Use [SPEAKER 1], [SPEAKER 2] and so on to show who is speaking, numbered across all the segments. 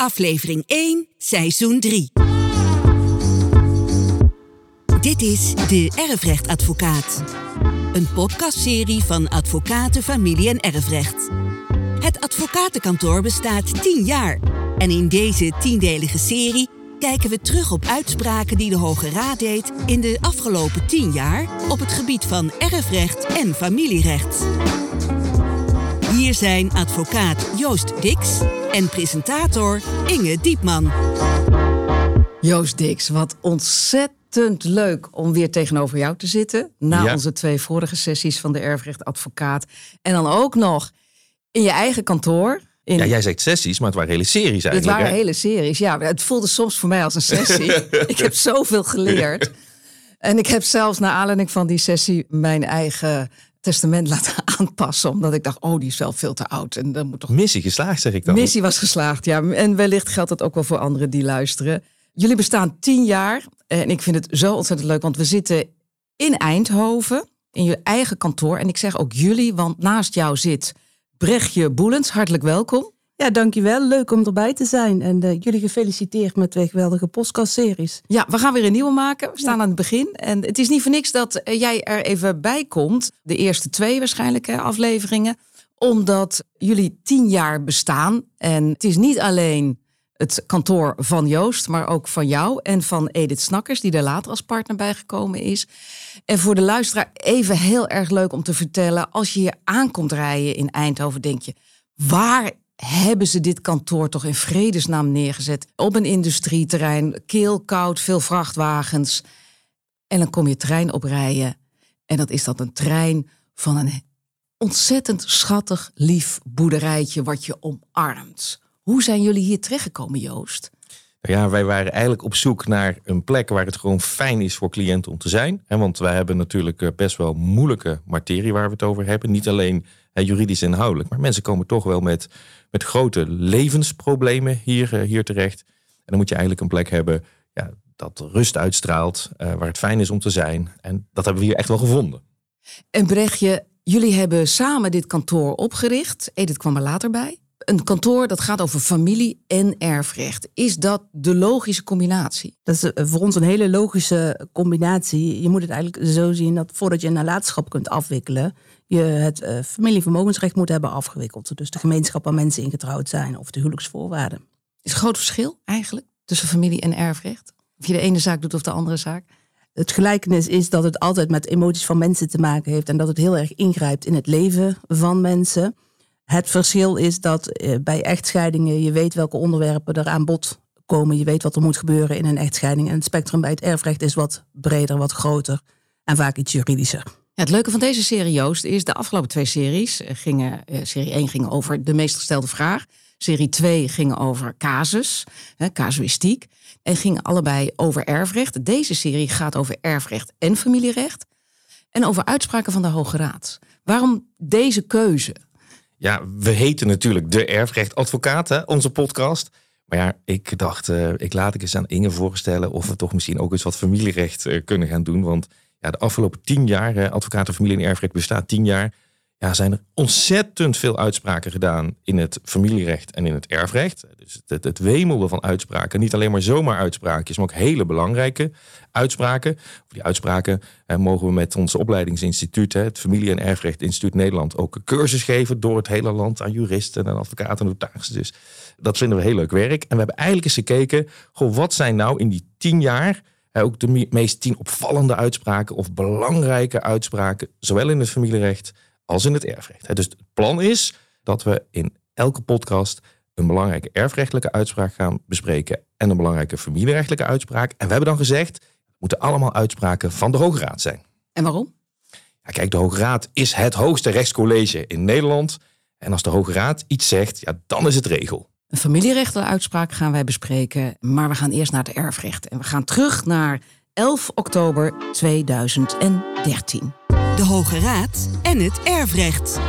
[SPEAKER 1] aflevering 1, seizoen 3. Dit is De Erfrechtadvocaat. Een podcastserie van Advocaten, Familie en Erfrecht. Het advocatenkantoor bestaat 10 jaar. En in deze tiendelige serie kijken we terug op uitspraken die de Hoge Raad deed in de afgelopen 10 jaar op het gebied van erfrecht en familierecht. Hier zijn advocaat Joost Dix en presentator Inge Diepman.
[SPEAKER 2] Joost Dix, wat ontzettend leuk om weer tegenover jou te zitten. Na
[SPEAKER 3] Ja.
[SPEAKER 2] onze twee vorige sessies van de erfrechtadvocaat. En dan ook nog in je eigen kantoor. In,
[SPEAKER 3] Ja, jij zegt sessies, maar het waren hele series
[SPEAKER 2] het
[SPEAKER 3] eigenlijk.
[SPEAKER 2] waren
[SPEAKER 3] hè?
[SPEAKER 2] hele series. Ja, het voelde soms voor mij als een sessie. ik heb zoveel geleerd. En ik heb zelfs naar aanleiding van die sessie mijn eigen testament laten aanpassen. Omdat ik dacht, oh, die is wel veel te oud. En dan moet toch
[SPEAKER 3] Missie geslaagd, zeg ik dan.
[SPEAKER 2] Missie was geslaagd, ja. En wellicht geldt dat ook wel voor anderen die luisteren. Jullie bestaan tien jaar. En ik vind het zo ontzettend leuk, want we zitten in Eindhoven, in je eigen kantoor. En ik zeg ook jullie, want naast jou zit Brechtje Boelens. Hartelijk welkom.
[SPEAKER 4] Ja, dankjewel. Leuk om erbij te zijn. En eh, jullie gefeliciteerd met twee geweldige podcastseries.
[SPEAKER 2] Ja, we gaan weer een nieuwe maken. We staan aan het begin. En het is niet voor niks dat eh, jij er even bij komt. De eerste twee waarschijnlijk hè, afleveringen. Omdat jullie tien jaar bestaan. En het is niet alleen het kantoor van Joost, maar ook van jou en van Edith Snakkers, die er later als partner bijgekomen is. En voor de luisteraar even heel erg leuk om te vertellen. Als je hier aankomt rijden in Eindhoven, denk je, waar hebben ze dit kantoor toch in vredesnaam neergezet? Op een industrieterrein, keel, koud, veel vrachtwagens. En dan kom je trein oprijden. En dat is dat een trein van een ontzettend schattig, lief boerderijtje wat je omarmt. Hoe zijn jullie hier terechtgekomen, Joost?
[SPEAKER 3] Nou Ja, wij waren eigenlijk op zoek naar een plek waar het gewoon fijn is voor cliënten om te zijn. Want wij hebben natuurlijk eh, best wel moeilijke materie waar we het over hebben. Niet alleen juridisch inhoudelijk, maar mensen komen toch wel met, met grote levensproblemen hier, eh, hier terecht. En dan moet je eigenlijk een plek hebben ja, dat rust uitstraalt, eh, waar het fijn is om te zijn. En dat hebben we hier echt wel gevonden.
[SPEAKER 2] En Brechtje, jullie hebben samen dit kantoor opgericht. Edith kwam er later bij. Een kantoor dat gaat over familie en erfrecht. Is dat de logische combinatie?
[SPEAKER 4] Dat is eh, voor ons een hele logische combinatie. Je moet het eigenlijk zo zien dat voordat je een nalatenschap kunt afwikkelen, je het eh, familievermogensrecht moet hebben afgewikkeld. Dus de gemeenschap waar mensen in getrouwd zijn of de huwelijksvoorwaarden.
[SPEAKER 2] Is een groot verschil eigenlijk tussen familie en erfrecht? Of je de ene zaak doet of de andere zaak?
[SPEAKER 4] Het gelijkenis is dat het altijd met emoties van mensen te maken heeft en dat het heel erg ingrijpt in het leven van mensen. Het verschil is dat eh, bij echtscheidingen je weet welke onderwerpen er aan bod komen. Je weet wat er moet gebeuren in een echtscheiding. En het spectrum bij het erfrecht is wat breder, wat groter en vaak iets juridischer.
[SPEAKER 2] Het leuke van deze serie, Joost, is de afgelopen twee series eh, gingen. eh, serie 1 ging over de meest gestelde vraag. Serie 2 ging over casus, hè, casuïstiek. En gingen allebei over erfrecht. Deze serie gaat over erfrecht en familierecht. En over uitspraken van de Hoge Raad. Waarom deze keuze?
[SPEAKER 3] Ja, we heten natuurlijk de erfrechtadvocaat, hè, onze podcast. Maar ja, ik dacht, eh, ik laat ik eens aan Inge voorstellen of we toch misschien ook eens wat familierecht kunnen gaan doen. Want ja, de afgelopen tien jaar, eh, advocaten familie en erfrecht bestaat tien jaar, ja, zijn er ontzettend veel uitspraken gedaan in het familierecht en in het erfrecht. Dus het, het, wemelde van uitspraken. Niet alleen maar zomaar uitspraakjes, maar ook hele belangrijke uitspraken. Die uitspraken mogen we met ons opleidingsinstituut, het Familie- en Erfrecht Instituut Nederland, ook een cursus geven door het hele land aan juristen en advocaten en notarissen. Dus dat vinden we heel leuk werk. En we hebben eigenlijk eens gekeken, goh, wat zijn nou in die tien jaar ook de me- meest tien opvallende uitspraken of belangrijke uitspraken, zowel in het familierecht als in het erfrecht. Dus het plan is dat we in elke podcast een belangrijke erfrechtelijke uitspraak gaan bespreken en een belangrijke familierechtelijke uitspraak. En we hebben dan gezegd, het moeten allemaal uitspraken van de Hoge Raad zijn.
[SPEAKER 2] En waarom?
[SPEAKER 3] Ja, kijk, de Hoge Raad is het hoogste rechtscollege in Nederland. En als de Hoge Raad iets zegt, ja, dan is het regel.
[SPEAKER 2] Een familierechtenuitspraak gaan wij bespreken. Maar we gaan eerst naar het erfrecht. En we gaan terug naar 11 oktober 2013.
[SPEAKER 1] De Hoge Raad en het erfrecht.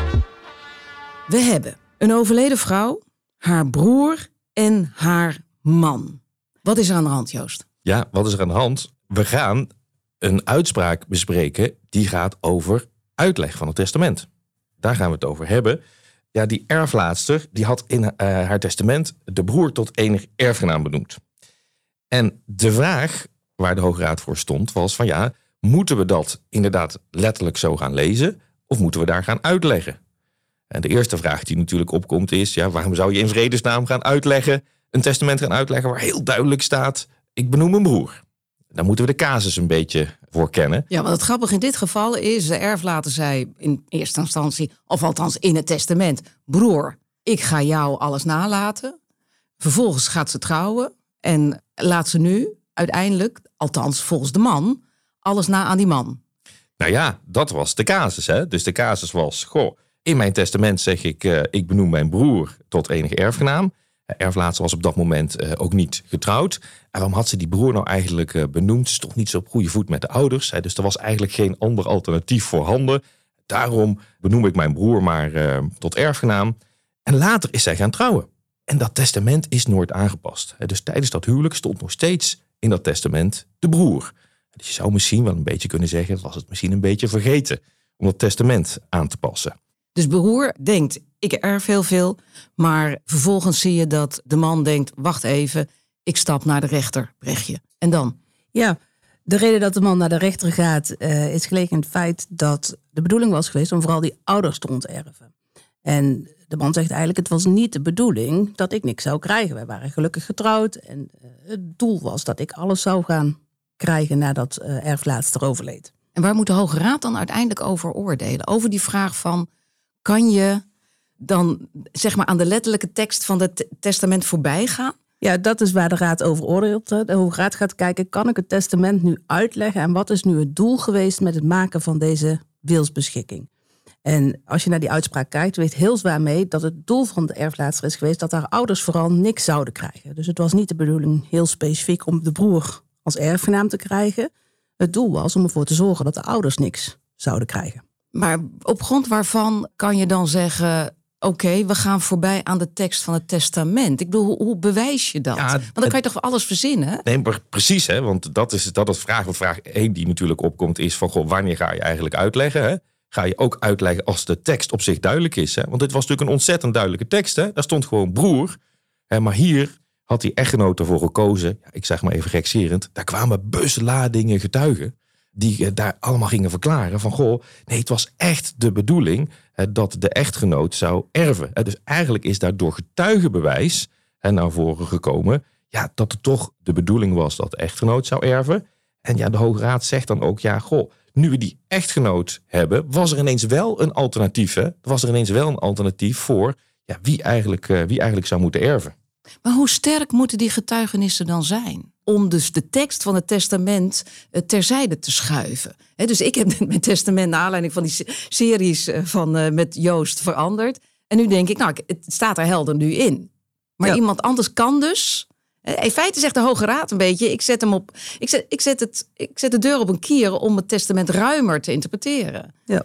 [SPEAKER 2] We hebben een overleden vrouw, haar broer en haar man. Wat is er aan de hand, Joost?
[SPEAKER 3] Ja, wat is er aan de hand? We gaan een uitspraak bespreken die gaat over uitleg van het testament. Daar gaan we het over hebben. Ja, die erflaatster die had in uh, haar testament de broer tot enig erfgenaam benoemd. En de vraag waar de Hoge Raad voor stond was van ja, moeten we dat inderdaad letterlijk zo gaan lezen of moeten we daar gaan uitleggen? En de eerste vraag die natuurlijk opkomt is, ja, waarom zou je in vredesnaam gaan uitleggen, een testament gaan uitleggen waar heel duidelijk staat, ik benoem een broer. Daar moeten we de casus een beetje voor kennen.
[SPEAKER 2] Ja, want het grappige in dit geval is, de erflater zei in eerste instantie, of althans in het testament, broer, ik ga jou alles nalaten. Vervolgens gaat ze trouwen en laat ze nu uiteindelijk, althans volgens de man, alles na aan die man.
[SPEAKER 3] Nou ja, dat was de casus. Hè? Dus de casus was, goh, in mijn testament zeg ik, uh, ik benoem mijn broer tot enige erfgenaam. Erflaatster was op dat moment uh, ook niet getrouwd. En waarom had ze die broer nou eigenlijk uh, benoemd? Ze stond niet zo op goede voet met de ouders. Dus er was eigenlijk geen ander alternatief voorhanden. Daarom benoem ik mijn broer maar tot erfgenaam. En later is zij gaan trouwen. En dat testament is nooit aangepast. Dus tijdens dat huwelijk stond nog steeds in dat testament de broer. Dus je zou misschien wel een beetje kunnen zeggen, was het misschien een beetje vergeten om dat testament aan te passen.
[SPEAKER 2] Dus broer denkt, ik erf heel veel, maar vervolgens zie je dat de man denkt, wacht even, ik stap naar de rechter, Brechtje. En dan?
[SPEAKER 4] Ja, de reden dat de man naar de rechter gaat uh, is gelegen in het feit dat de bedoeling was geweest om vooral die ouders te onterven. En de man zegt eigenlijk, het was niet de bedoeling dat ik niks zou krijgen. Wij waren gelukkig getrouwd en uh, het doel was dat ik alles zou gaan krijgen nadat uh, erflaatster overleed.
[SPEAKER 2] En waar moet de Hoge Raad dan uiteindelijk over oordelen? Over die vraag van, kan je dan zeg maar aan de letterlijke tekst van het testament voorbij gaan?
[SPEAKER 4] Ja, dat is waar de Raad over oordeelt. De Hoge Raad gaat kijken, kan ik het testament nu uitleggen en wat is nu het doel geweest met het maken van deze wilsbeschikking? En als je naar die uitspraak kijkt, weet heel zwaar mee dat het doel van de erflaatster is geweest dat haar ouders vooral niks zouden krijgen. Dus het was niet de bedoeling heel specifiek om de broer als erfgenaam te krijgen. Het doel was om ervoor te zorgen dat de ouders niks zouden krijgen.
[SPEAKER 2] Maar op grond waarvan kan je dan zeggen: Oké, we gaan voorbij aan de tekst van het testament. Ik bedoel, hoe, hoe bewijs je dat? want dan kan je toch alles verzinnen?
[SPEAKER 3] Nee, precies, hè? want dat is, dat is vraag. Vraag 1 die natuurlijk opkomt is van... Goh, wanneer ga je eigenlijk uitleggen? Hè? Ga je ook uitleggen als de tekst op zich duidelijk is? Hè? Want dit was natuurlijk een ontzettend duidelijke tekst. Hè? Daar stond gewoon broer. Hè? Maar hier had die echtgenoot ervoor gekozen... Ja, ik zeg maar even gekserend... daar kwamen busladingen getuigen die eh, daar allemaal gingen verklaren van goh, nee, het was echt de bedoeling dat de echtgenoot zou erven. Dus eigenlijk is daar door getuigenbewijs naar voren gekomen ja, dat het toch de bedoeling was dat de echtgenoot zou erven. En ja, de Hoge Raad zegt dan ook, ja, goh, nu we die echtgenoot hebben, was er ineens wel een alternatief. Hè? Was er ineens wel een alternatief voor ja, wie, eigenlijk, eh, wie eigenlijk zou moeten erven.
[SPEAKER 2] Maar hoe sterk moeten die getuigenissen dan zijn? Om dus de tekst van het testament eh, terzijde te schuiven. dus ik heb mijn testament naar aanleiding van die series eh, van, uh, met Joost veranderd. En nu denk ik, nou, het staat er helder nu in. Maar iemand anders kan dus. In feite zegt de Hoge Raad een beetje: ik zet hem op. Ik zet, ik zet, het, ik zet de deur op een kier om het testament ruimer te interpreteren.
[SPEAKER 4] Ja.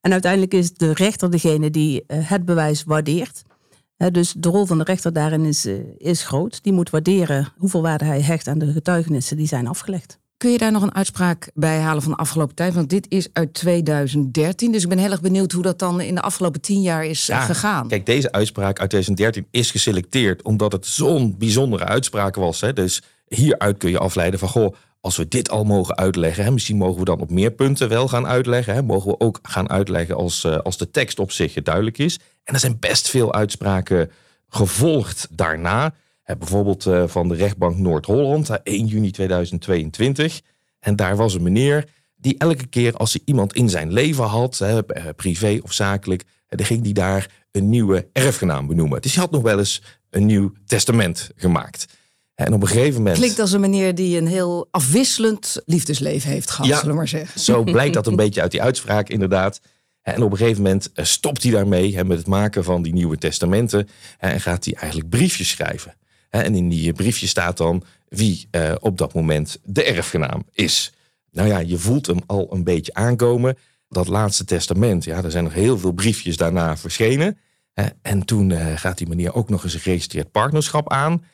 [SPEAKER 4] En uiteindelijk is de rechter degene die het bewijs waardeert dus de rol van de rechter daarin is, eh, is groot. Die moet waarderen hoeveel waarde hij hecht aan de getuigenissen die zijn afgelegd.
[SPEAKER 2] Kun je daar nog een uitspraak bij halen van de afgelopen tijd? Want dit is uit 2013. Dus ik ben heel erg benieuwd hoe dat dan in de afgelopen tien jaar is eh, gegaan.
[SPEAKER 3] Kijk, deze uitspraak uit 2013 is geselecteerd omdat het zo'n bijzondere uitspraak was. Hè? Dus hieruit kun je afleiden van, goh, als we dit al mogen uitleggen, hè, misschien mogen we dan op meer punten wel gaan uitleggen. Hè, mogen we ook gaan uitleggen als, uh, als de tekst op zich duidelijk is. En er zijn best veel uitspraken gevolgd daarna. Hè, bijvoorbeeld uh, van de rechtbank Noord-Holland, 1 juni 2022. En daar was een meneer die elke keer als hij iemand in zijn leven had, eh, privé of zakelijk, dan ging die daar een nieuwe erfgenaam benoemen. Dus hij had nog wel eens een nieuw testament gemaakt. En op een gegeven moment.
[SPEAKER 2] Klinkt als een meneer die een heel afwisselend liefdesleven heeft gehad, zullen we maar zeggen.
[SPEAKER 3] Zo blijkt dat een beetje uit die uitspraak, inderdaad. En op een gegeven moment eh, stopt hij daarmee met het maken van die nieuwe testamenten. En gaat hij eigenlijk briefjes schrijven. En in die briefjes staat dan wie eh, op dat moment de erfgenaam is. Nou ja, je voelt hem al een beetje aankomen. Dat laatste testament, ja, er zijn nog heel veel briefjes daarna verschenen. En toen eh, gaat die meneer ook nog eens een geregistreerd partnerschap aan.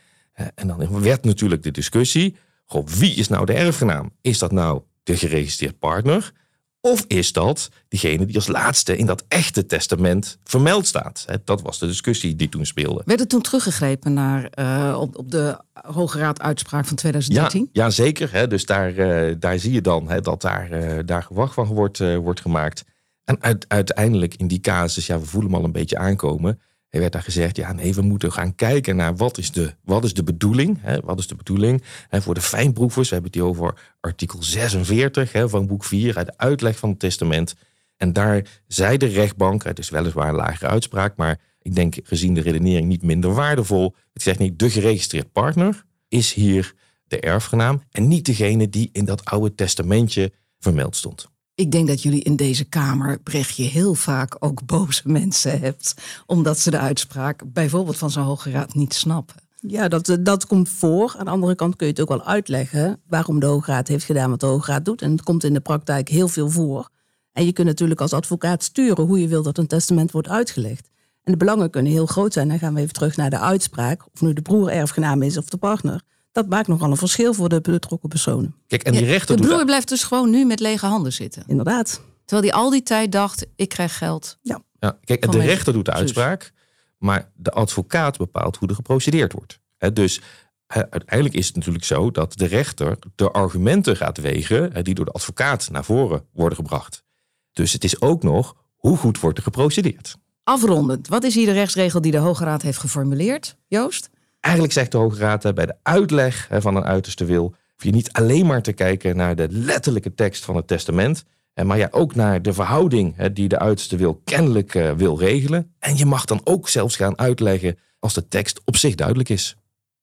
[SPEAKER 3] En dan werd natuurlijk de discussie: goh, wie is nou de erfgenaam? Is dat nou de geregistreerd partner? Of is dat diegene die als laatste in dat echte testament vermeld staat? Dat was de discussie die toen speelde.
[SPEAKER 2] Werd er toen teruggegrepen naar uh, op, op de Hoge Raad uitspraak van 2013?
[SPEAKER 3] Ja, ja zeker. Hè. Dus daar, uh, daar zie je dan hè, dat daar, uh, daar gewacht van wordt, wordt gemaakt. En uit, uiteindelijk in die casus, ja, we voelen hem al een beetje aankomen. Er werd daar gezegd, ja nee, we moeten gaan kijken naar wat is de, wat is de bedoeling. Hè, wat is de bedoeling hè, voor de fijnproevers. We hebben het hier over artikel 46 hè, van boek 4 uit de uitleg van het testament. En daar zei de rechtbank, het is weliswaar een lagere uitspraak, maar ik denk gezien de redenering niet minder waardevol. Het zegt niet, de geregistreerd partner is hier de erfgenaam en niet degene die in dat oude testamentje vermeld stond.
[SPEAKER 2] Ik denk dat jullie in deze Kamer, Brechtje, heel vaak ook boze mensen hebt. Omdat ze de uitspraak bijvoorbeeld van zo'n Hoge Raad niet snappen.
[SPEAKER 4] Ja, dat, dat komt voor. Aan de andere kant kun je het ook wel uitleggen waarom de Hoge Raad heeft gedaan wat de Hoge Raad doet. En het komt in de praktijk heel veel voor. En je kunt natuurlijk als advocaat sturen hoe je wil dat een testament wordt uitgelegd. En de belangen kunnen heel groot zijn. Dan gaan we even terug naar de uitspraak. Of nu de broer erfgenaam is of de partner dat maakt nogal een verschil voor de betrokken personen.
[SPEAKER 3] Kijk, en die rechter.
[SPEAKER 2] De broer blijft dus gewoon nu met lege handen zitten.
[SPEAKER 4] Inderdaad.
[SPEAKER 2] Terwijl hij al die tijd dacht: ik krijg geld.
[SPEAKER 3] Ja. ja kijk, en de rechter doet de uitspraak, maar de advocaat bepaalt hoe er geprocedeerd wordt. dus uiteindelijk is het natuurlijk zo dat de rechter de argumenten gaat wegen die door de advocaat naar voren worden gebracht. Dus het is ook nog hoe goed wordt er geprocedeerd.
[SPEAKER 2] Afrondend, wat is hier de rechtsregel die de Hoge Raad heeft geformuleerd, Joost?
[SPEAKER 3] Eigenlijk zegt de Hoge Raad bij de uitleg van een uiterste wil, hoef je niet alleen maar te kijken naar de letterlijke tekst van het testament, maar ja, ook naar de verhouding die de uiterste wil kennelijk eh, wil regelen. En je mag dan ook zelfs gaan uitleggen als de tekst op zich duidelijk is.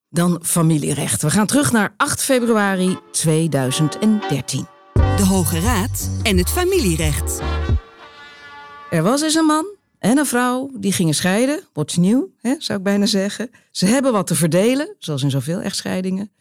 [SPEAKER 2] Dan familierecht. We gaan terug naar 8 februari 2013.
[SPEAKER 1] De Hoge Raad en het familierecht.
[SPEAKER 2] Er was eens een man en een vrouw die gingen scheiden. What's nieuw, hè, zou ik bijna zeggen. Ze hebben wat te verdelen, zoals in zoveel echtscheidingen.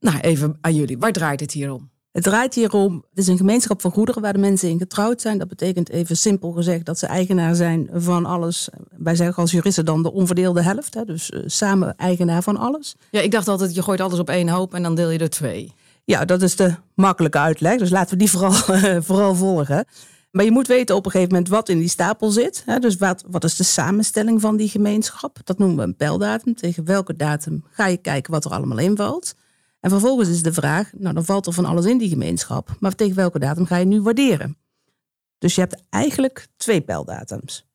[SPEAKER 2] Nou, even aan jullie. Waar draait het hier om?
[SPEAKER 4] Het draait hier om, het is een gemeenschap van goederen waar de mensen in getrouwd zijn. Dat betekent even simpel gezegd dat ze eigenaar zijn van alles. Wij zeggen als juristen dan de onverdeelde helft. Hè, dus uh, samen eigenaar van alles.
[SPEAKER 2] Ja, ik dacht altijd, je gooit alles op één hoop en dan deel je er twee.
[SPEAKER 4] Ja, dat is de makkelijke uitleg. Dus laten we die vooral, vooral volgen. Maar je moet weten op een gegeven moment wat in die stapel zit. Hè? Dus wat, wat is de samenstelling van die gemeenschap? Dat noemen we een pijldatum. Tegen welke datum ga je kijken wat er allemaal invalt? En vervolgens is de vraag, nou dan valt er van alles in die gemeenschap. Maar tegen welke datum ga je nu waarderen? Dus je hebt eigenlijk twee pijldatums.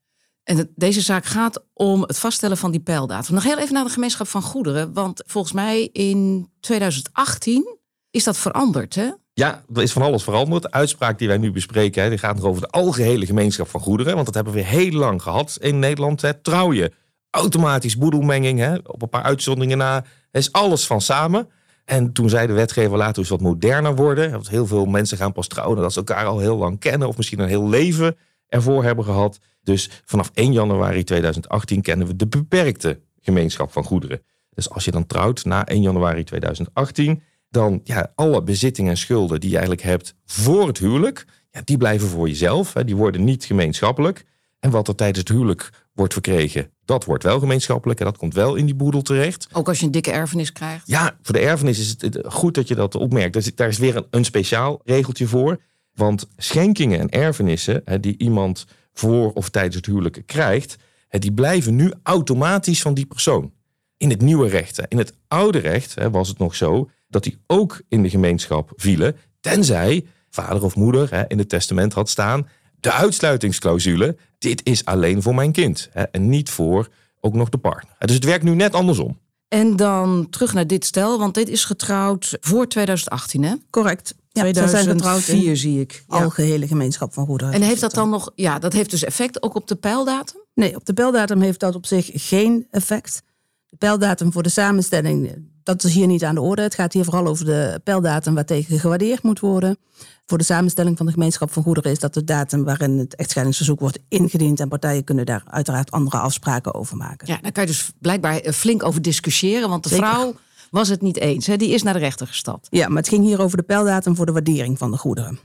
[SPEAKER 2] En deze zaak gaat om het vaststellen van die pijldatum. Nog heel even naar de gemeenschap van goederen. Want volgens mij in 2018 is dat veranderd, hè?
[SPEAKER 3] Ja, er is van alles veranderd. De uitspraak die wij nu bespreken, die gaat nog over de algehele gemeenschap van goederen. Want dat hebben we heel lang gehad in Nederland. Hè. Trouw je, automatisch boedelmenging, op een paar uitzonderingen na. is alles van samen. En toen zei de wetgever laten we eens wat moderner worden. Want heel veel mensen gaan pas trouwen dat ze elkaar al heel lang kennen. Of misschien een heel leven ervoor hebben gehad. Dus vanaf 1 januari 2018 kennen we de beperkte gemeenschap van goederen. Dus als je dan trouwt na 1 januari 2018 dan ja, alle bezittingen en schulden die je eigenlijk hebt voor het huwelijk, ja, die blijven voor jezelf. Hè, die worden niet gemeenschappelijk. En wat er tijdens het huwelijk wordt verkregen, dat wordt wel gemeenschappelijk en dat komt wel in die boedel terecht.
[SPEAKER 2] Ook als je een dikke erfenis krijgt?
[SPEAKER 3] Ja, voor de erfenis is het goed dat je dat opmerkt. Dus daar is weer een, een speciaal regeltje voor. Want schenkingen en erfenissen hè, die iemand voor of tijdens het huwelijk krijgt, hè, die blijven nu automatisch van die persoon. In het nieuwe recht. In het oude recht hè, was het nog zo dat die ook in de gemeenschap vielen, tenzij vader of moeder hè, in het testament had staan, de uitsluitingsclausule, dit is alleen voor mijn kind hè, en niet voor ook nog de partner. Dus het werkt nu net andersom.
[SPEAKER 2] En dan terug naar dit stel, want dit is getrouwd voor 2018, hè?
[SPEAKER 4] Correct.
[SPEAKER 2] Ja, 2004 zie ik.
[SPEAKER 4] Algehele gemeenschap van goederen.
[SPEAKER 2] En heeft dat dan nog, ja, dat heeft dus effect ook op de pijldatum?
[SPEAKER 4] Nee, op de pijldatum heeft dat op zich geen effect. De pijldatum voor de samenstelling, dat is hier niet aan de orde. Het gaat hier vooral over de pijldatum waartegen gewaardeerd moet worden. Voor de samenstelling van de gemeenschap van goederen is dat de datum waarin het echtscheidingsverzoek wordt ingediend. En partijen kunnen daar uiteraard andere afspraken over maken.
[SPEAKER 2] Ja, daar kan je dus blijkbaar eh, flink over discussiëren. Want de vrouw was het niet eens. Hè? Die is naar de rechter gestapt.
[SPEAKER 4] Ja, maar het ging hier over de pijldatum voor de waardering van de goederen.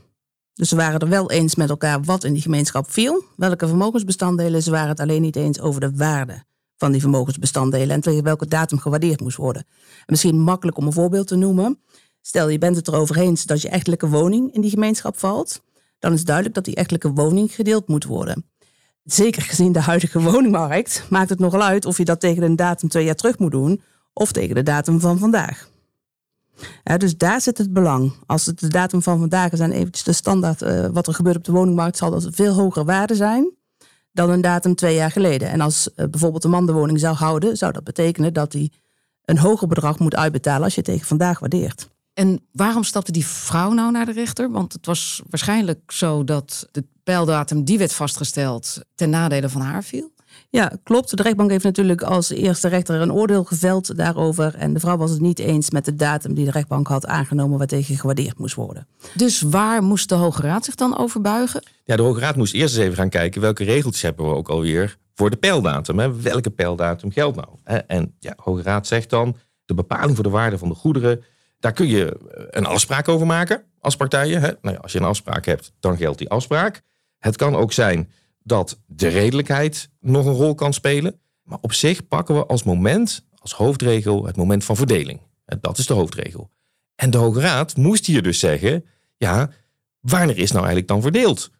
[SPEAKER 4] Dus ze waren er wel eens met elkaar wat in die gemeenschap viel, welke vermogensbestanddelen. Ze waren het alleen niet eens over de waarde van die vermogensbestanddelen en tegen welke datum gewaardeerd moest worden. misschien makkelijk om een voorbeeld te noemen. Stel je bent het erover eens dat je echtelijke woning in die gemeenschap valt. dan is duidelijk dat die echtelijke woning gedeeld moet worden. Zeker gezien de huidige woningmarkt maakt het nogal uit of je dat tegen een datum twee jaar terug moet doen of tegen de datum van vandaag. Dus daar zit het belang. Als het de datum van vandaag is en eventjes de standaard uh, wat er gebeurt op de woningmarkt, zal dat veel hogere waarde zijn dan een datum twee jaar geleden. En als uh, bijvoorbeeld een man de woning zou houden, zou dat betekenen dat hij een hoger bedrag moet uitbetalen als je tegen vandaag waardeert.
[SPEAKER 2] En waarom stapte die vrouw nou naar de rechter? Want het was waarschijnlijk zo dat de pijldatum die werd vastgesteld ten nadele van haar viel.
[SPEAKER 4] Ja, klopt. De rechtbank heeft natuurlijk als eerste rechter een oordeel geveld daarover. En de vrouw was het niet eens met de datum die de rechtbank had aangenomen waartegen gewaardeerd moest worden.
[SPEAKER 2] Dus waar moest de Hoge Raad zich dan over buigen?
[SPEAKER 3] Ja, de Hoge Raad moest eerst eens even gaan kijken welke regeltjes hebben we ook alweer voor de pijldatum. Hè? Welke pijldatum geldt nou? En ja, de Hoge Raad zegt dan de bepaling voor de waarde van de goederen. Daar kun je een afspraak over maken als partijen. Hè? Nou ja, als je een afspraak hebt, dan geldt die afspraak. Het kan ook zijn dat de redelijkheid nog een rol kan spelen. Maar op zich pakken we als moment, als hoofdregel, het moment van verdeling. Dat is de hoofdregel. En de Hoge Raad moest hier dus zeggen, ja, wanneer is nou eigenlijk dan verdeeld?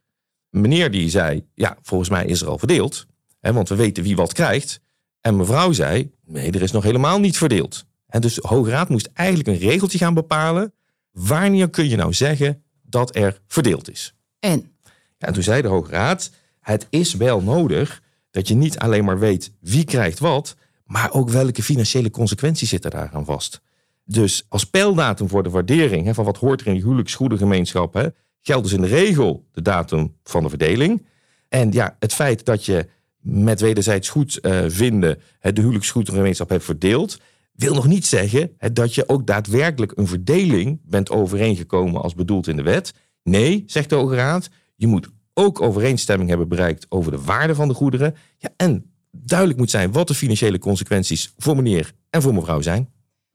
[SPEAKER 3] Meneer die zei, ja, volgens mij is er al verdeeld, hè, want we weten wie wat krijgt. En mevrouw zei, nee, er is nog helemaal niet verdeeld. En dus de Hoge Raad moest eigenlijk een regeltje gaan bepalen, wanneer kun je nou zeggen dat er verdeeld is?
[SPEAKER 2] En?
[SPEAKER 3] Ja, en toen zei de Hoge Raad, het is wel nodig dat je niet alleen maar weet wie krijgt wat, maar ook welke financiële consequenties zitten daaraan vast. Dus als pijldatum voor de waardering hè, van wat hoort er in die huwelijksgoedengemeenschap, hè, geldt dus in de regel de datum van de verdeling. En ja, het feit dat je met wederzijds goed uh, vinden de huwelijksgoedengemeenschap hebt verdeeld, wil nog niet zeggen hè, dat je ook daadwerkelijk een verdeling bent overeengekomen als bedoeld in de wet. Nee, zegt de Hoge Raad, je moet ook overeenstemming hebben bereikt over de waarde van de goederen. Ja, en duidelijk moet zijn wat de financiële consequenties voor meneer en voor mevrouw zijn.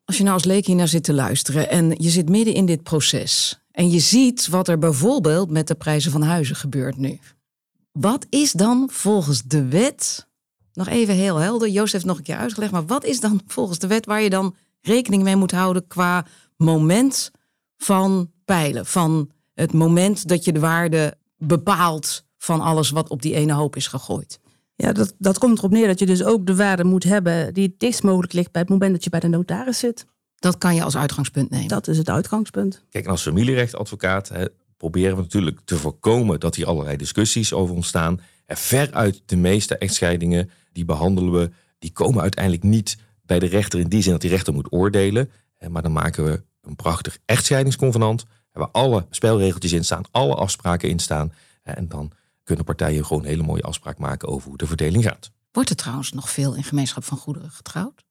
[SPEAKER 2] Als je nou als leek hier naar zit te luisteren en je zit midden in dit proces en je ziet wat er bijvoorbeeld met de prijzen van huizen gebeurt nu. Wat is dan volgens de wet, nog even heel helder, Joost heeft nog een keer uitgelegd, maar wat is dan volgens de wet waar je dan rekening mee moet houden qua moment van peilen, van het moment dat je de waarde bepaald van alles wat op die ene hoop is gegooid.
[SPEAKER 4] Ja, dat, dat komt erop neer dat je dus ook de waarde moet hebben die het dichtst mogelijk ligt bij het moment dat je bij de notaris zit.
[SPEAKER 2] Dat kan je als uitgangspunt nemen.
[SPEAKER 4] Dat is het uitgangspunt.
[SPEAKER 3] Kijk, en als familierechtadvocaat hè, proberen we natuurlijk te voorkomen dat hier allerlei discussies over ontstaan. En veruit de meeste echtscheidingen, die behandelen we, die komen uiteindelijk niet bij de rechter in die zin dat die rechter moet oordelen. Maar dan maken we een prachtig echtscheidingsconvenant waar alle spelregeltjes in staan, alle afspraken in staan. En dan kunnen partijen gewoon een hele mooie afspraak maken over hoe de verdeling gaat.
[SPEAKER 2] Wordt er trouwens nog veel in gemeenschap van goederen getrouwd?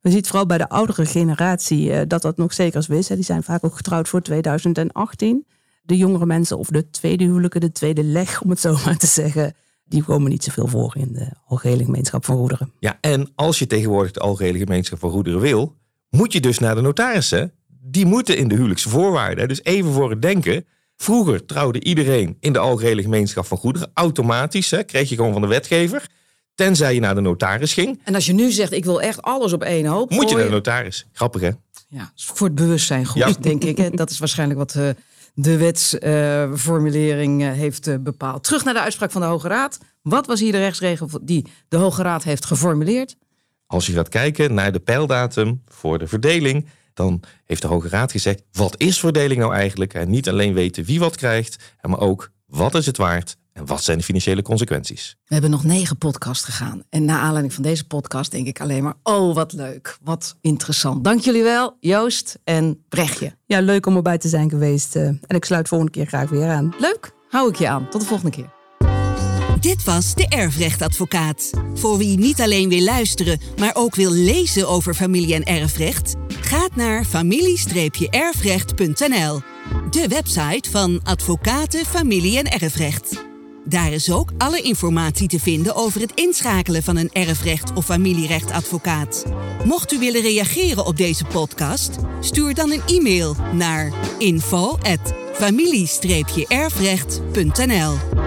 [SPEAKER 4] We zien vooral bij de oudere generatie eh, dat dat nog zeker zo is. Die zijn vaak ook getrouwd voor 2018. De jongere mensen of de tweede huwelijken, de tweede leg om het zo maar te zeggen, die komen niet zoveel voor in de algehele gemeenschap van goederen.
[SPEAKER 3] Ja, en als je tegenwoordig de algehele gemeenschap van goederen wil, moet je dus naar de notarissen die moeten in de huwelijkse voorwaarden. Dus even voor het denken. Vroeger trouwde iedereen in de algehele gemeenschap van goederen. Automatisch hè, kreeg je gewoon van de wetgever. Tenzij je naar de notaris ging.
[SPEAKER 2] En als je nu zegt, ik wil echt alles op één hoop.
[SPEAKER 3] Moet je naar de notaris. Grappig hè?
[SPEAKER 2] Ja, voor het bewustzijn goed, denk ik. Hè? Dat is waarschijnlijk wat uh, de wetsformulering uh, heeft uh, bepaald. Terug naar de uitspraak van de Hoge Raad. Wat was hier de rechtsregel die de Hoge Raad heeft geformuleerd?
[SPEAKER 3] Als je gaat kijken naar de pijldatum voor de verdeling dan heeft de Hoge Raad gezegd: wat is verdeling nou eigenlijk? En niet alleen weten wie wat krijgt, maar ook wat is het waard en wat zijn de financiële consequenties?
[SPEAKER 2] We hebben nog negen podcasts gegaan. En na aanleiding van deze podcast denk ik alleen maar: oh, wat leuk, wat interessant. Dank jullie wel, Joost en Brechtje.
[SPEAKER 4] Ja, leuk om erbij te zijn geweest. Eh, en ik sluit volgende keer graag weer aan.
[SPEAKER 2] Leuk, hou ik je aan. Tot de volgende keer.
[SPEAKER 1] Dit was de Erfrechtadvocaat. Voor wie niet alleen wil luisteren, maar ook wil lezen over familie- en erfrecht, gaat naar familie-erfrecht.nl, de website van Advocaten Familie- en Erfrecht. Daar is ook alle informatie te vinden over het inschakelen van een erfrecht- of familierechtadvocaat. Mocht u willen reageren op deze podcast, stuur dan een e-mail naar info@familie-erfrecht.nl.